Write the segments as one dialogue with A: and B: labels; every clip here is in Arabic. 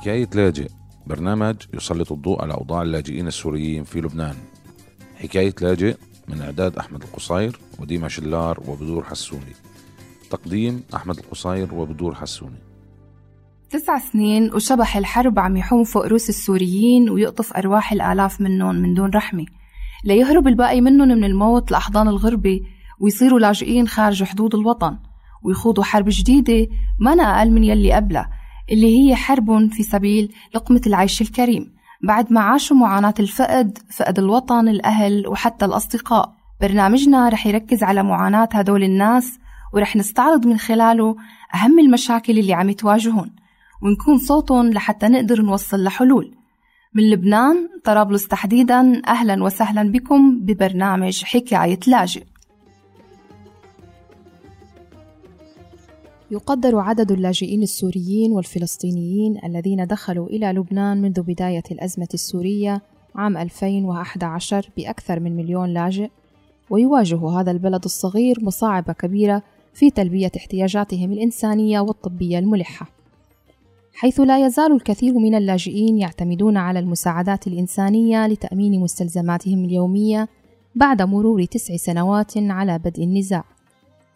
A: حكاية لاجئ برنامج يسلط الضوء على أوضاع اللاجئين السوريين في لبنان. حكاية لاجئ من إعداد أحمد القصير وديما شلار وبدور حسوني. تقديم أحمد القصير وبدور حسوني.
B: تسع سنين وشبح الحرب عم يحوم فوق روس السوريين ويقطف أرواح الآلاف منهم من دون رحمة. ليهرب الباقي منهم من الموت لأحضان الغربة ويصيروا لاجئين خارج حدود الوطن. ويخوضوا حرب جديدة ما أقل من يلي قبلها. اللي هي حرب في سبيل لقمة العيش الكريم بعد ما عاشوا معاناة الفقد فقد الوطن الأهل وحتى الأصدقاء. برنامجنا رح يركز على معاناة هدول الناس ورح نستعرض من خلاله أهم المشاكل اللي عم تواجهون ونكون صوتهم لحتى نقدر نوصل لحلول. من لبنان طرابلس تحديدا أهلا وسهلا بكم ببرنامج حكاية لاجئ. يقدر عدد اللاجئين السوريين والفلسطينيين الذين دخلوا إلى لبنان منذ بداية الأزمة السورية عام 2011 بأكثر من مليون لاجئ ويواجه هذا البلد الصغير مصاعب كبيرة في تلبية احتياجاتهم الإنسانية والطبية الملحة. حيث لا يزال الكثير من اللاجئين يعتمدون على المساعدات الإنسانية لتأمين مستلزماتهم اليومية بعد مرور تسع سنوات على بدء النزاع.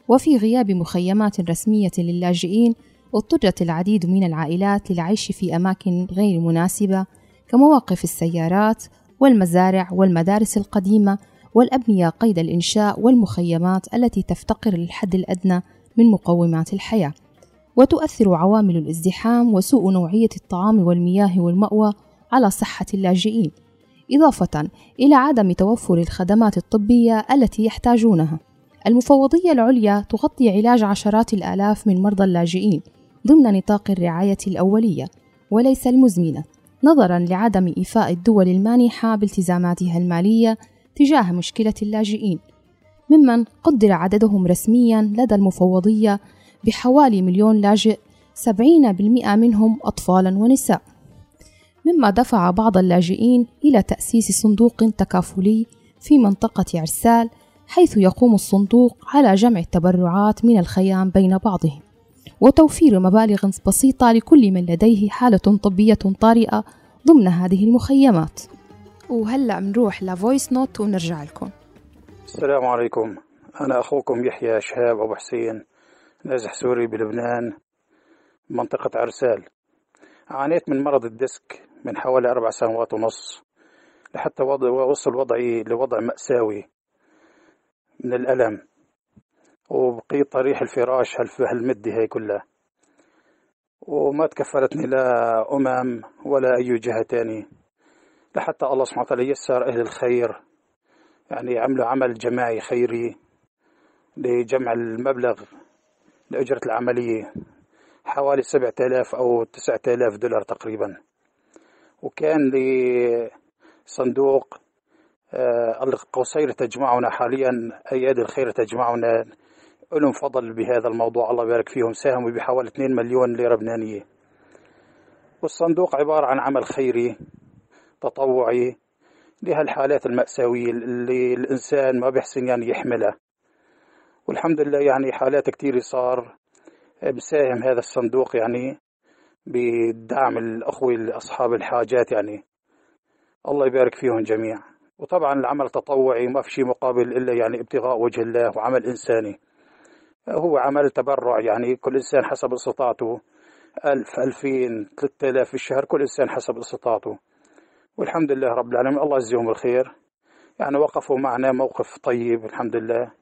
B: وفي غياب مخيمات رسمية للاجئين اضطرت العديد من العائلات للعيش في أماكن غير مناسبة كمواقف السيارات والمزارع والمدارس القديمة والأبنية قيد الإنشاء والمخيمات التي تفتقر للحد الأدنى من مقومات الحياة. وتؤثر عوامل الازدحام وسوء نوعية الطعام والمياه والمأوى على صحة اللاجئين إضافة إلى عدم توفر الخدمات الطبية التي يحتاجونها. المفوضية العليا تغطي علاج عشرات الآلاف من مرضى اللاجئين ضمن نطاق الرعاية الأولية وليس المزمنة نظرا لعدم إيفاء الدول المانحة بالتزاماتها المالية تجاه مشكلة اللاجئين. ممن قدر عددهم رسميا لدى المفوضية بحوالي مليون لاجئ سبعين بالمئة منهم أطفالا ونساء. مما دفع بعض اللاجئين إلى تأسيس صندوق تكافلي في منطقة عرسال حيث يقوم الصندوق على جمع التبرعات من الخيام بين بعضهم. وتوفير مبالغ بسيطة لكل من لديه حالة طبية طارئة ضمن هذه المخيمات. وهلأ بنروح ل voice note ونرجع لكم.
C: السلام عليكم. أنا أخوكم يحيى شهاب أبو حسين نازح سوري بلبنان منطقة عرسال. عانيت من مرض الديسك من حوالي أربع سنوات ونص لحتى وصل وضعي لوضع مأساوي. من الألم وبقيت طريح الفراش هالمدة هي كلها. وما تكفلتني لا أمم ولا أي جهة تاني. لحتى الله سبحانه وتعالى يسر أهل الخير. يعني عملوا عمل جماعي خيري لجمع المبلغ لأجرة العملية. حوالي سبعة آلاف أو تسعة آلاف دولار تقريبا. وكان لي صندوق آه، القصير تجمعنا حاليا أيادي الخير تجمعنا. لهم فضل بهذا الموضوع الله يبارك فيهم ساهموا بحوالي 2 مليون ليرة لبنانية. والصندوق عبارة عن عمل خيري تطوعي لهالحالات المأساوية اللي الإنسان ما بيحسن يعني يحملها. والحمد لله يعني حالات كتير صار بساهم هذا الصندوق يعني بدعم الأخوة أصحاب الحاجات يعني. الله يبارك فيهم جميعا. وطبعا العمل تطوعي ما في شيء مقابل إلا يعني ابتغاء وجه الله وعمل إنساني. هو عمل تبرع يعني كل إنسان حسب استطاعته. ألف ألفين ثلاثة آلاف في الشهر كل إنسان حسب استطاعته. والحمد لله رب العالمين الله يجزيهم الخير. يعني وقفوا معنا موقف طيب الحمد لله.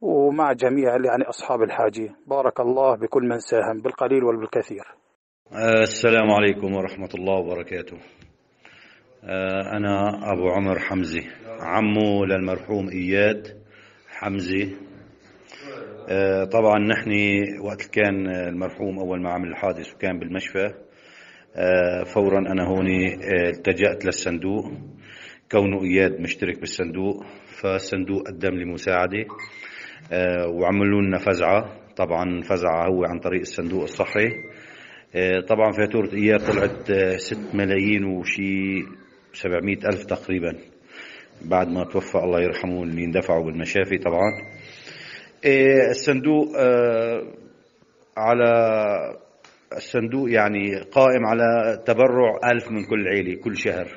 C: ومع جميع يعني أصحاب الحاجة. بارك الله بكل من ساهم بالقليل والكثير
D: السلام عليكم ورحمة الله وبركاته. أنا أبو عمر حمزة عمو للمرحوم إياد حمزة آه، طبعا نحن وقت كان المرحوم أول ما عمل الحادث وكان بالمشفى آه، فورا أنا هون التجأت للصندوق. كونه إياد مشترك بالصندوق فالصندوق قدم لي مساعدة وعملوا لنا فزعة. طبعا فزعة هو عن طريق الصندوق الصحي. طبعا فاتورة إياد طلعت 6 ملايين وشي 700 ألف تقريبا. بعد ما توفى الله يرحمه اللي اندفعوا بالمشافي طبعا. إيه، الصندوق آه، على الصندوق يعني قائم على تبرع ألف من كل عيلة كل شهر.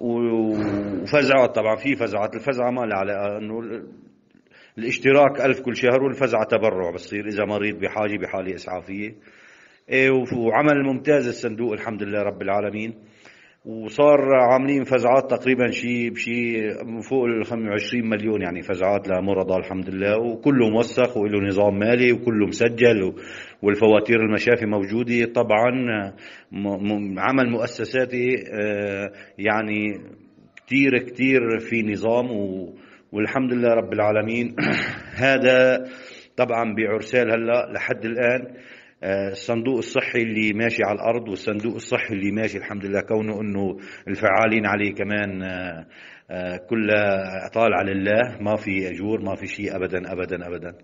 D: وفزعات طبعا في فزعات الفزعة ما لها علاقة إنه الاشتراك ألف كل شهر والفزعة تبرع. بصير إذا مريض بحاجة بحالة إسعافية. إيه وعمل ممتاز الصندوق الحمد لله رب العالمين. وصار عاملين فزعات تقريبا شيء بشيء فوق ال 25 مليون يعني فزعات لمرضى الحمد لله. وكله موثق وله نظام مالي وكله مسجل والفواتير المشافي موجودة. طبعا عمل مؤسساتي آه، يعني كثير كثير في نظام والحمد لله رب العالمين. هذا طبعا بعرسال هلأ لحد الآن. الصندوق الصحي اللي ماشي على الأرض والصندوق الصحي اللي ماشي الحمد لله كونه إنه الفعالين عليه كمان آه، آه، كلها طالعه لله ما في أجور ما في شيء ابدا ابدا ابدا.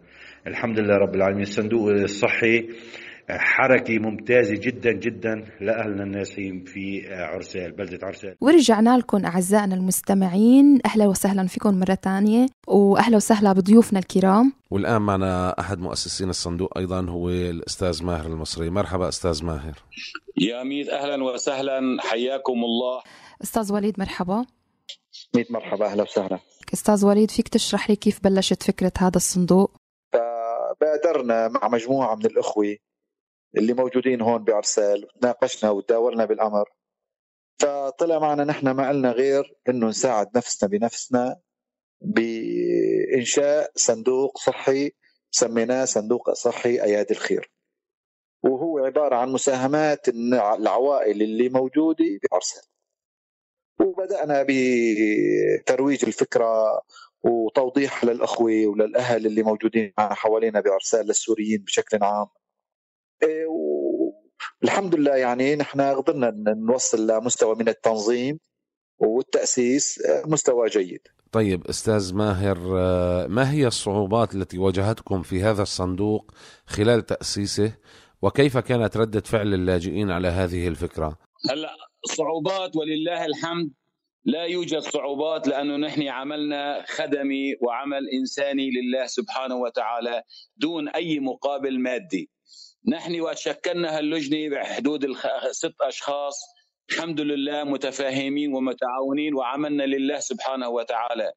D: الحمد لله رب العالمين. الصندوق الصحي حركة ممتازة جدا جدا لأهلنا الناسين في عرسال بلدة عرسال.
B: ورجعنا لكم أعزائنا المستمعين أهلا وسهلا فيكم مرة ثانية وأهلا وسهلا بضيوفنا الكرام.
A: والآن معنا أحد مؤسسين الصندوق أيضا هو الأستاذ ماهر المصري. مرحبا أستاذ ماهر.
E: يا ميت أهلا وسهلا. حياكم الله.
B: أستاذ وليد مرحبا.
F: ميت مرحبا. أهلا وسهلا.
B: أستاذ وليد فيك تشرح لي كيف بلشت فكرة هذا الصندوق؟
F: بادرنا مع مجموعة من الأخوة اللي موجودين هون بعرسال تناقشنا وتداولنا بالأمر. فطلع معنا نحن ما قلنا غير إنه نساعد نفسنا بنفسنا بإنشاء صندوق صحي سميناه صندوق صحي أيادي الخير. وهو عبارة عن مساهمات العوائل اللي موجودة بعرسال وبدأنا بترويج الفكرة وتوضيح للأخوة وللأهل اللي موجودين حوالينا بعرسال للسوريين بشكل عام. والحمد لله يعني نحن قدرنا نوصل لمستوى من التنظيم والتأسيس آه، مستوى جيد.
A: طيب أستاذ ماهر آه، ما هي الصعوبات التي واجهتكم في هذا الصندوق خلال تأسيسه وكيف كانت ردة فعل اللاجئين على هذه الفكرة؟
E: هلا صعوبات ولله الحمد لا يوجد صعوبات لأنه نحن عملنا خدمي وعمل إنساني لله سبحانه وتعالى دون أي مقابل مادي. نحن وشكلنا هاللجنة بحدود ست أشخاص الحمد لله متفاهمين ومتعاونين وعملنا لله سبحانه وتعالى.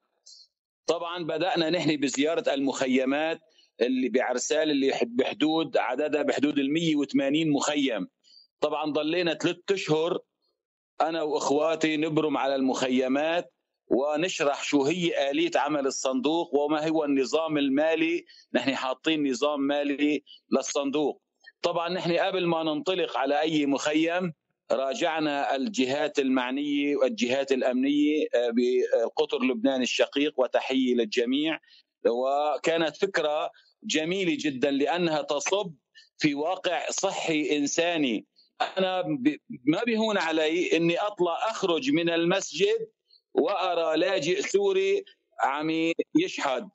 E: طبعا بدأنا نحن بزيارة المخيمات اللي بعرسال اللي بحدود عددها بحدود ال 180 مخيم. طبعا ضلينا ثلاث أشهر أنا وإخواتي نبرم على المخيمات ونشرح شو هي آلية عمل الصندوق وما هو النظام المالي. نحن حاطين نظام مالي للصندوق. طبعا نحن قبل ما ننطلق على أي مخيم راجعنا الجهات المعنية والجهات الأمنية آه، بقطر لبنان الشقيق وتحية للجميع. وكانت فكرة جميلة جدا لأنها تصب في واقع صحي إنساني. أنا ما بيهون علي إني أطلع أخرج من المسجد وأرى لاجئ سوري عم يشحد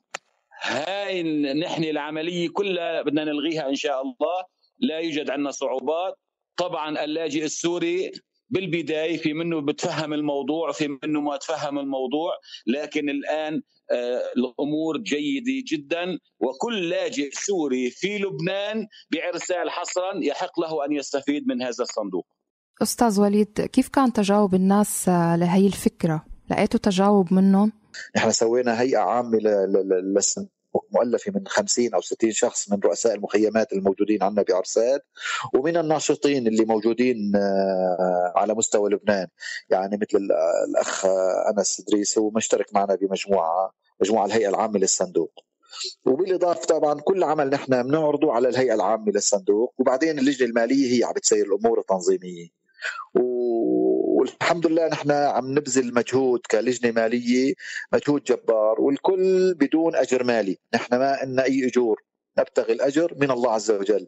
E: هاي نحن العملية كلها بدنا نلغيها إن شاء الله. لا يوجد عندنا صعوبات طبعا اللاجئ السوري بالبداية في منه بتفهم الموضوع في منه ما تفهم الموضوع لكن الآن آه، الأمور جيدة جدا وكل لاجئ سوري في لبنان بعرسال حصرا يحق له أن يستفيد من هذا الصندوق.
B: أستاذ وليد كيف كان تجاوب الناس آه، لهي الفكرة؟ لقيتوا تجاوب منهم؟
F: نحن سوينا هيئة عامة للصندوق مؤلفة من 50 أو 60 شخص من رؤساء المخيمات الموجودين عندنا بعرسات ومن الناشطين اللي موجودين آه، على مستوى لبنان. يعني مثل الأخ أنس إدريس هو مشترك معنا بمجموعة مجموعة الهيئة العامة للصندوق. وبالإضافة طبعا كل عمل نحن بنعرضه على الهيئة العامة للصندوق وبعدين اللجنة المالية هي عم بتسير الأمور التنظيمية. والحمد لله نحن عم نبذل مجهود كلجنة مالية مجهود جبار والكل بدون أجر مالي. نحن ما إن أي أجور. نبتغي الأجر من الله عز وجل.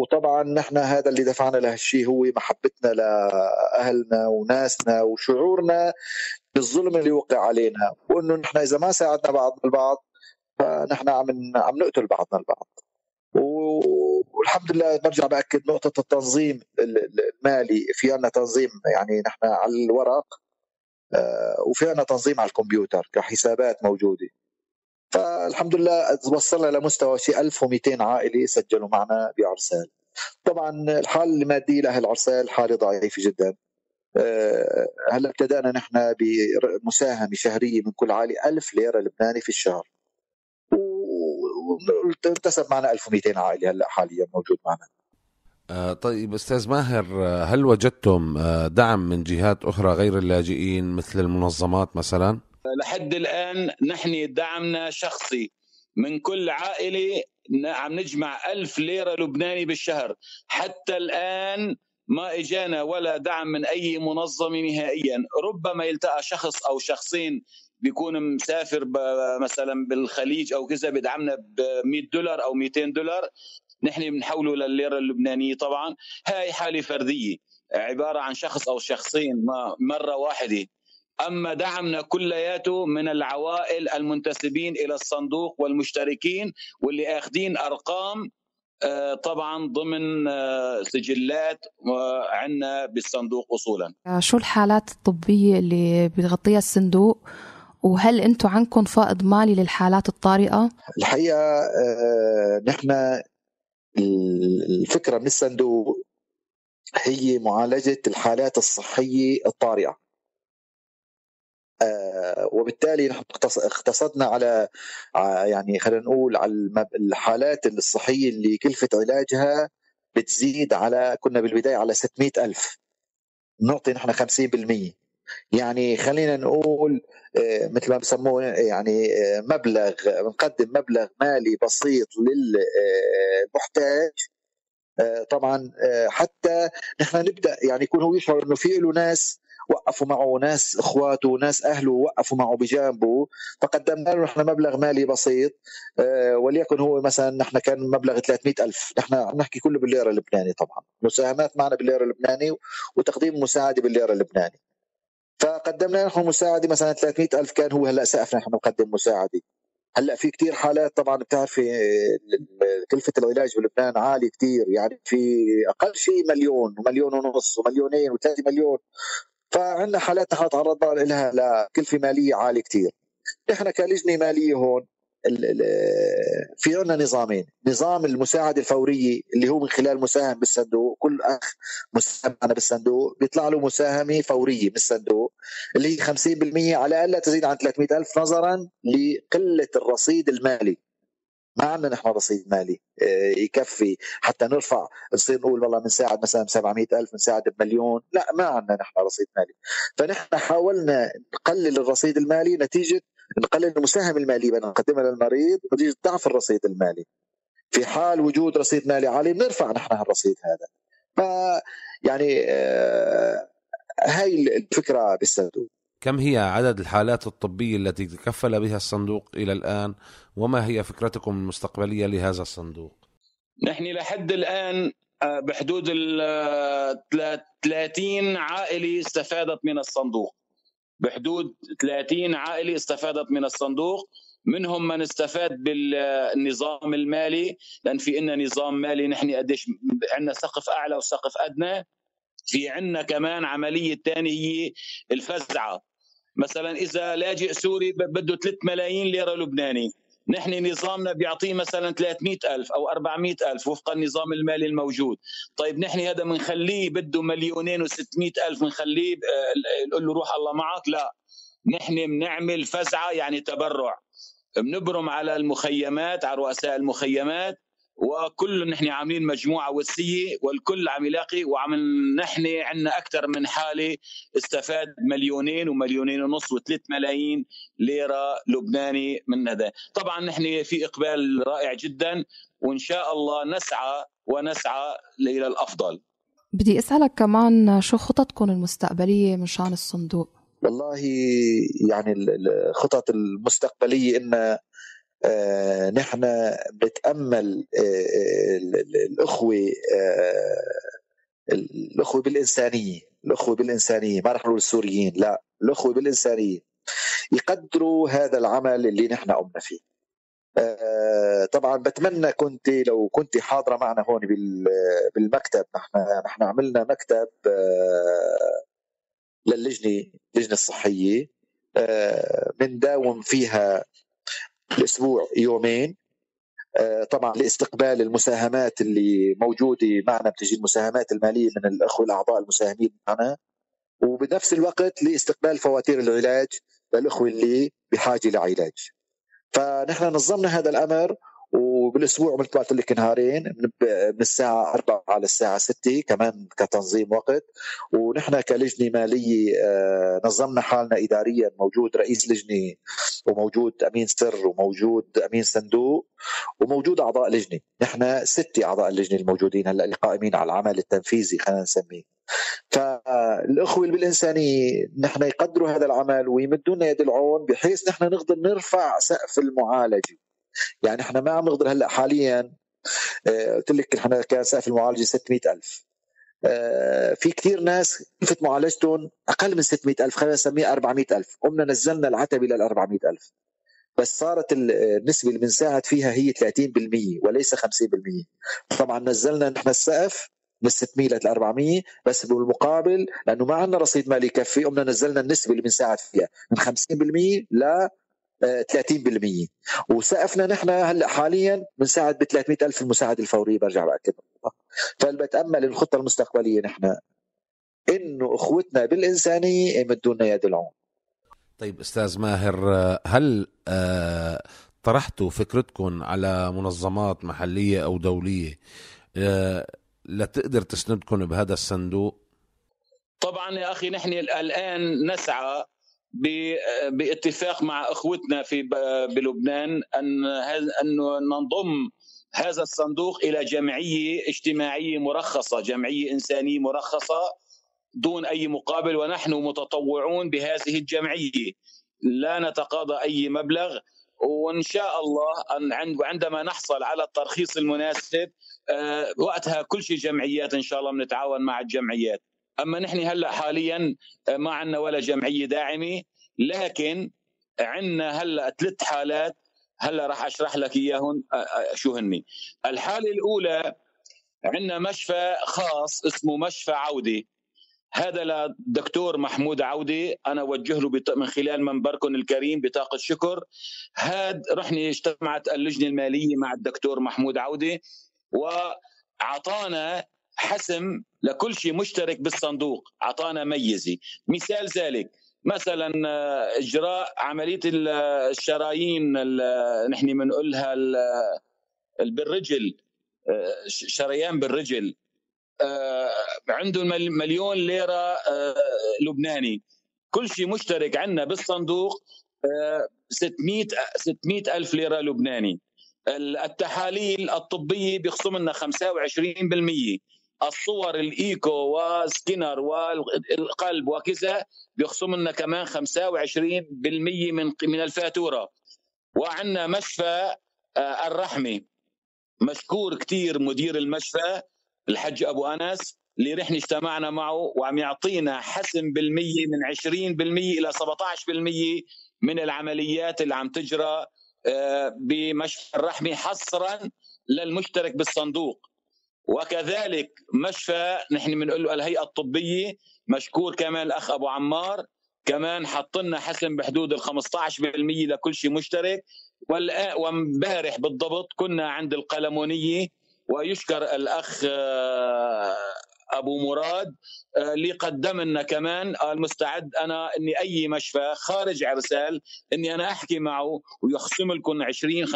F: وطبعا نحن هذا اللي دفعنا لهالشيء هو محبتنا لأهلنا وناسنا وشعورنا بالظلم اللي وقع علينا. وإنه نحن إذا ما ساعدنا بعضنا البعض فنحن عم عم نقتل بعضنا البعض. والحمد لله برجع باكد نقطة التنظيم المالي في عندنا تنظيم يعني نحن على الورق آه، وفي عندنا تنظيم على الكمبيوتر كحسابات موجودة. فالحمد لله وصلنا لمستوى شيء 1200 عائلة سجلوا معنا بعرسال طبعا الحاله الماديه لاهل عرسال حالة ضعيفة جدا. آه، هلأ ابتدأنا نحن بمساهمة شهرية من كل عائلة ألف ليرة لبناني في الشهر. وانتسب معنا 1200 عائلة هلأ حاليا موجود معنا.
A: آه طيب أستاذ ماهر آه، هل وجدتم آه دعم من جهات أخرى غير اللاجئين مثل المنظمات مثلا؟
E: لحد الآن نحن دعمنا شخصي. من كل عائلة عم نجمع ألف ليرة لبناني بالشهر. حتى الآن ما إجانا ولا دعم من أي منظمة نهائيا. ربما يلتقى شخص أو شخصين بيكون مسافر مثلا بالخليج أو كذا بدعمنا ب 100 دولار أو 200 دولار. نحن بنحوله للليره اللبنانية طبعا. هاي حالة فردية عبارة عن شخص أو شخصين ما مرة واحدة. أما دعمنا كلياته من العوائل المنتسبين إلى الصندوق والمشتركين واللي اخذين أرقام آه، طبعا ضمن آه، سجلات عندنا بالصندوق اصولا.
B: شو الحالات الطبية اللي بيغطيها الصندوق؟ وهل أنتم عندكم فائض مالي للحالات الطارئة؟
F: الحقيقة آه، نحن الفكرة من الصندوق هي معالجة الحالات الصحية الطارئة. آه، وبالتالي نحن اقتصدنا على يعني خلينا نقول على الحالات الصحية اللي كلفة علاجها بتزيد على كنا بالبداية على 600 ألف. نعطي نحن 50% يعني خلينا نقول آه، مثل ما بسموه يعني آه، مبلغ بنقدم مبلغ مالي بسيط للمحتاج. طبعا حتى نحن نبدأ يعني يكون هو يشعر إنه في له ناس وقفوا معه ناس إخواته وناس أهله وقفوا معه بجانبه. فقدمنا له نحن مبلغ مالي بسيط آه، وليكن هو مثلا نحن كان مبلغ 300 ألف. نحن عم نحكي كله بالليرة اللبناني طبعا. مساهمات معنا بالليرة اللبناني وتقديم مساعدة بالليرة اللبناني فقدمنا نحن مساعدة مثلا 300 ألف كان هو هلأ سقف نحن نقدم مساعدة. هلأ في كتير حالات طبعا بتعرفي كلفة العلاج بلبنان عالي كتير يعني في أقل شيء مليون ومليون ونص ومليونين وثلاثة مليون. فعندنا حالات نحن تعرضنا لها لكلفة مالية عالية كثير نحن كلجنة مالية هون في عندنا نظامين. نظام المساعده الفوريه اللي هو من خلال مساهم بالصندوق كل أخ مساهم معنا بالصندوق بيطلع له مساهمة فورية بالصندوق اللي هي 50% على الا تزيد عن 300 ألف نظرا لقلة الرصيد المالي. ما عندنا نحن رصيد مالي آه، يكفي. حتى نرفع نصير نقول والله بنساعد مثلا 700 ألف بنساعد بمليون. لا ما عندنا نحن رصيد مالي. فنحن حاولنا نقلل الرصيد المالي نتيجة نقلل المساهمة المالية بدنا نقدمها للمريض نتيجة ضعف الرصيد المالي. في حال وجود رصيد مالي عالي بنرفع نحن هالرصيد هذا. ف يعني آه هاي الفكرة بالصندوق.
A: كم هي عدد الحالات الطبية التي تكفل بها الصندوق إلى الآن؟ وما هي فكرتكم المستقبلية لهذا الصندوق؟
E: نحن لحد الآن آه، بحدود ال 30 عائلة استفادت من الصندوق. بحدود 30 عائلة استفادت من الصندوق. منهم من استفاد بالنظام المالي لأن في عندنا نظام مالي نحن قديش عندنا سقف أعلى وسقف أدنى. في عندنا كمان عملية ثانية هي الفزعة. مثلا إذا لاجئ سوري بده 3 ملايين ليرة لبناني. نحن نظامنا بيعطيه مثلا 300 ألف أو 400 ألف وفق النظام المالي الموجود. طيب نحن هذا بنخليه بده مليونين و600 ألف بنخليه آه، نقول له روح الله معك. لا نحن بنعمل فزعة يعني تبرع. بنبرم على المخيمات على رؤساء المخيمات. وكل نحن عاملين مجموعة وسية والكل عم يلاقي وعم نحن عندنا أكثر من حالة استفاد مليونين ومليونين ونص وثلاث ملايين ليرة لبناني من هذا. طبعا نحن في إقبال رائع جدا وإن شاء الله نسعى ونسعى إلى الأفضل.
B: بدي أسألك كمان شو خططكم المستقبلية من شان الصندوق؟
F: والله يعني الخطط المستقبلية إن نحن بنتامل آه، آه، الأخوة الأخوة بالإنسانية الأخوة بالإنسانية ما رح نقول السوريين لا الأخوة بالإنسانية يقدروا هذا العمل اللي نحن قمنا فيه. طبعا بتمنى كنت لو كنت حاضرة معنا هون بالمكتب نحن نحن عملنا مكتب للجنة اللجنة الصحية بنداوم فيها الأسبوع يومين. آه، طبعا لاستقبال المساهمات اللي موجودة معنا بتجي المساهمات المالية من الأخوة الأعضاء المساهمين معنا. وبنفس الوقت لاستقبال فواتير العلاج للأخوة اللي بحاجة لعلاج. فنحن نظمنا هذا الأمر وبالأسبوع مثل ما قلت لك نهارين من الساعة 4 للساعه 6 كمان كتنظيم وقت. ونحن كلجنة مالية آه، نظمنا حالنا اداريا موجود رئيس لجنة وموجود أمين سر وموجود أمين صندوق وموجود أعضاء لجنة. نحن ستة أعضاء اللجنة الموجودين هلأ اللي قائمين على العمل التنفيذي خلينا نسميه. فالأخوة بالإنسانية نحن يقدروا هذا العمل ويمدونا يد العون بحيث نحن نقدر نرفع سقف المعالجة. يعني إحنا ما عم نقدر هلأ حاليا آه، قلت لك إحنا كان سقف المعالجة 600000 آه، في كثير ناس كلفة معالجتهم أقل من 600000 خلينا نسميه 400000 قمنا نزلنا العتبة لل 400000 بس صارت النسبة اللي بنساعد فيها هي 30% وليس 50% طبعا نزلنا نحن السقف من 600 ل 400 بس بالمقابل لأنه ما عندنا رصيد مالي يكفي قمنا نزلنا النسبة اللي بنساعد فيها من 50% ل 30% وسقفنا نحن هلأ حاليا بنساعد ب 300 ألف المساعده الفورية برجع بأكد فبتامل الخطة المستقبلية نحن إنه إخوتنا بالإنسانية يمدونا يد العون.
A: طيب أستاذ ماهر هل آه، طرحتوا فكرتكم على منظمات محلية أو دولية آه، لتقدر تسندكم بهذا الصندوق؟
E: طبعا يا أخي نحن الآن نسعى باتفاق مع إخوتنا في بلبنان أن انه ننضم هذا الصندوق إلى جمعية اجتماعية مرخصة، جمعية إنسانية مرخصة دون أي مقابل ونحن متطوعون بهذه الجمعية. لا نتقاضى أي مبلغ وإن شاء الله أن عندما نحصل على الترخيص المناسب آه، وقتها كل شيء جمعيات إن شاء الله بنتعاون مع الجمعيات. أما نحن هلأ حاليا آه، ما عندنا ولا جمعية داعمة. لكن عندنا هلأ ثلاث حالات. هلأ راح أشرح لك اياهم آه، آه، شو هني. الحالة الأولى عندنا مشفى خاص اسمه مشفى عودي هذا للدكتور محمود عودي أنا أوجه له من خلال منبركم الكريم بطاقة شكر. هذا رحني اجتمعت اللجنة المالية مع الدكتور محمود عودي وعطانا حسم لكل شيء مشترك بالصندوق أعطانا ميزة. مثال ذلك مثلا آه، إجراء عملية الشرايين نحن بنقولها بالرجل آه، شريان بالرجل. آه، عنده مليون ليرة لبناني. كل شيء مشترك عندنا بالصندوق 600 600 ألف ليرة لبناني. التحاليل الطبية بيخصم لنا 25% الصور الإيكو وسكينر والقلب وكذا بيخصم لنا كمان 25% من من الفاتورة. وعندنا مشفى آه، الرحمه مشكور كثير مدير المشفى الحج أبو أنس اللي رح اجتمعنا معه وعم يعطينا حسم بالمية من 20% إلى 17% من العمليات اللي عم تجرى آه، بمشفى الرحمة حصرا للمشترك بالصندوق. وكذلك مشفى نحن بنقول له الهيئة الطبية مشكور كمان الأخ أبو عمار كمان حط لنا حسم بحدود ال 15% لكل شيء مشترك. وامبارح بالضبط كنا عند القلمونية ويشكر الأخ آه، أبو مراد آه، اللي قدم لنا كمان قال مستعد أنا إني أي مشفى خارج عرسال إني أنا أحكي معه ويخصم لكم 20 25%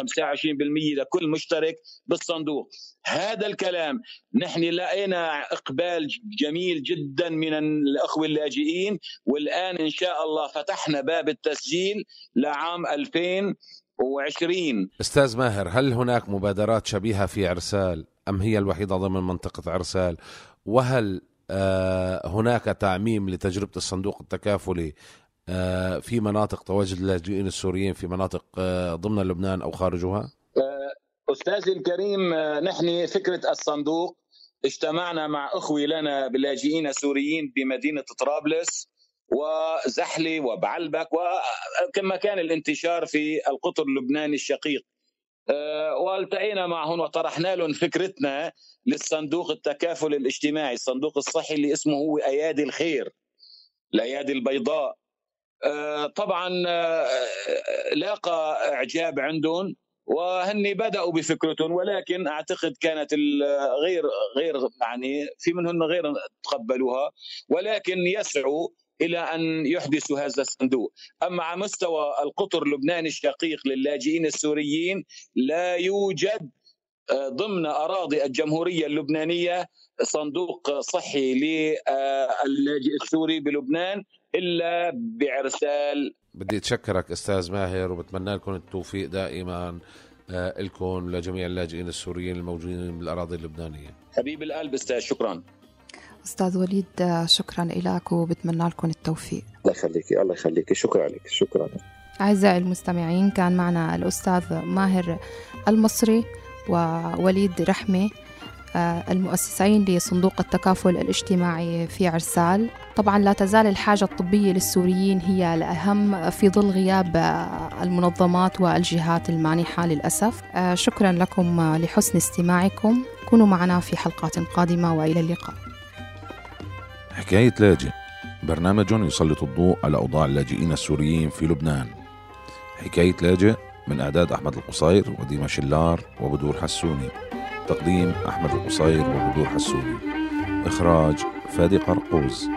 E: لكل مشترك بالصندوق. هذا الكلام نحن لقينا إقبال جميل جدا من الأخوة اللاجئين والآن إن شاء الله فتحنا باب التسجيل لعام 2020
A: أستاذ ماهر هل هناك مبادرات شبيهة في عرسال أم هي الوحيدة ضمن منطقة عرسال وهل آه، هناك تعميم لتجربة الصندوق التكافلي آه، في مناطق تواجد اللاجئين السوريين في مناطق آه، ضمن لبنان أو خارجها؟
E: استاذي الكريم نحن فكرة الصندوق اجتمعنا مع أخوي لنا باللاجئين السوريين بمدينة طرابلس وزحلي وبعلبك وكما كان الانتشار في القطر اللبناني الشقيق والتقينا معهم وطرحنا لهم فكرتنا للصندوق التكافل الاجتماعي الصندوق الصحي اللي اسمه هو أيادي الخير الأيادي البيضاء. آه، طبعا آه، لاقى إعجاب عندهم وهن بدأوا بفكرتهم ولكن أعتقد كانت غير غير يعني في منهم غير تقبلوها ولكن يسعوا إلى أن يحدثوا هذا الصندوق، أما على مستوى القطر اللبناني الشقيق للاجئين السوريين لا يوجد آه، ضمن أراضي الجمهورية اللبنانية صندوق صحي للاجئ السوري بلبنان إلا بعرسال.
A: بدي أتشكرك أستاذ ماهر وبتمنى لكم التوفيق دائما آه، لكم لجميع اللاجئين السوريين الموجودين بالأراضي اللبنانية.
E: حبيب القلب أستاذ شكرا.
B: أستاذ وليد شكرا لك وبتمنى لكم التوفيق.
F: الله يخليكي الله يخليكي شكرا لك شكرا.
B: أعزائي المستمعين كان معنا الأستاذ ماهر المصري ووليد رحمة آه، المؤسسين لصندوق التكافل الاجتماعي في عرسال. طبعا لا تزال الحاجة الطبية للسوريين هي الأهم في ظل غياب آه، المنظمات والجهات المانحة للأسف. آه، شكرا لكم لحسن استماعكم. كونوا معنا في حلقات قادمة وإلى اللقاء.
A: حكاية لاجئ. برنامج يسلط الضوء على أوضاع اللاجئين السوريين في لبنان. حكاية لاجئ من إعداد أحمد القصير وديما شلار وبدور حسوني. تقديم أحمد القصير وبدور حسوني. إخراج فادي قرقوز.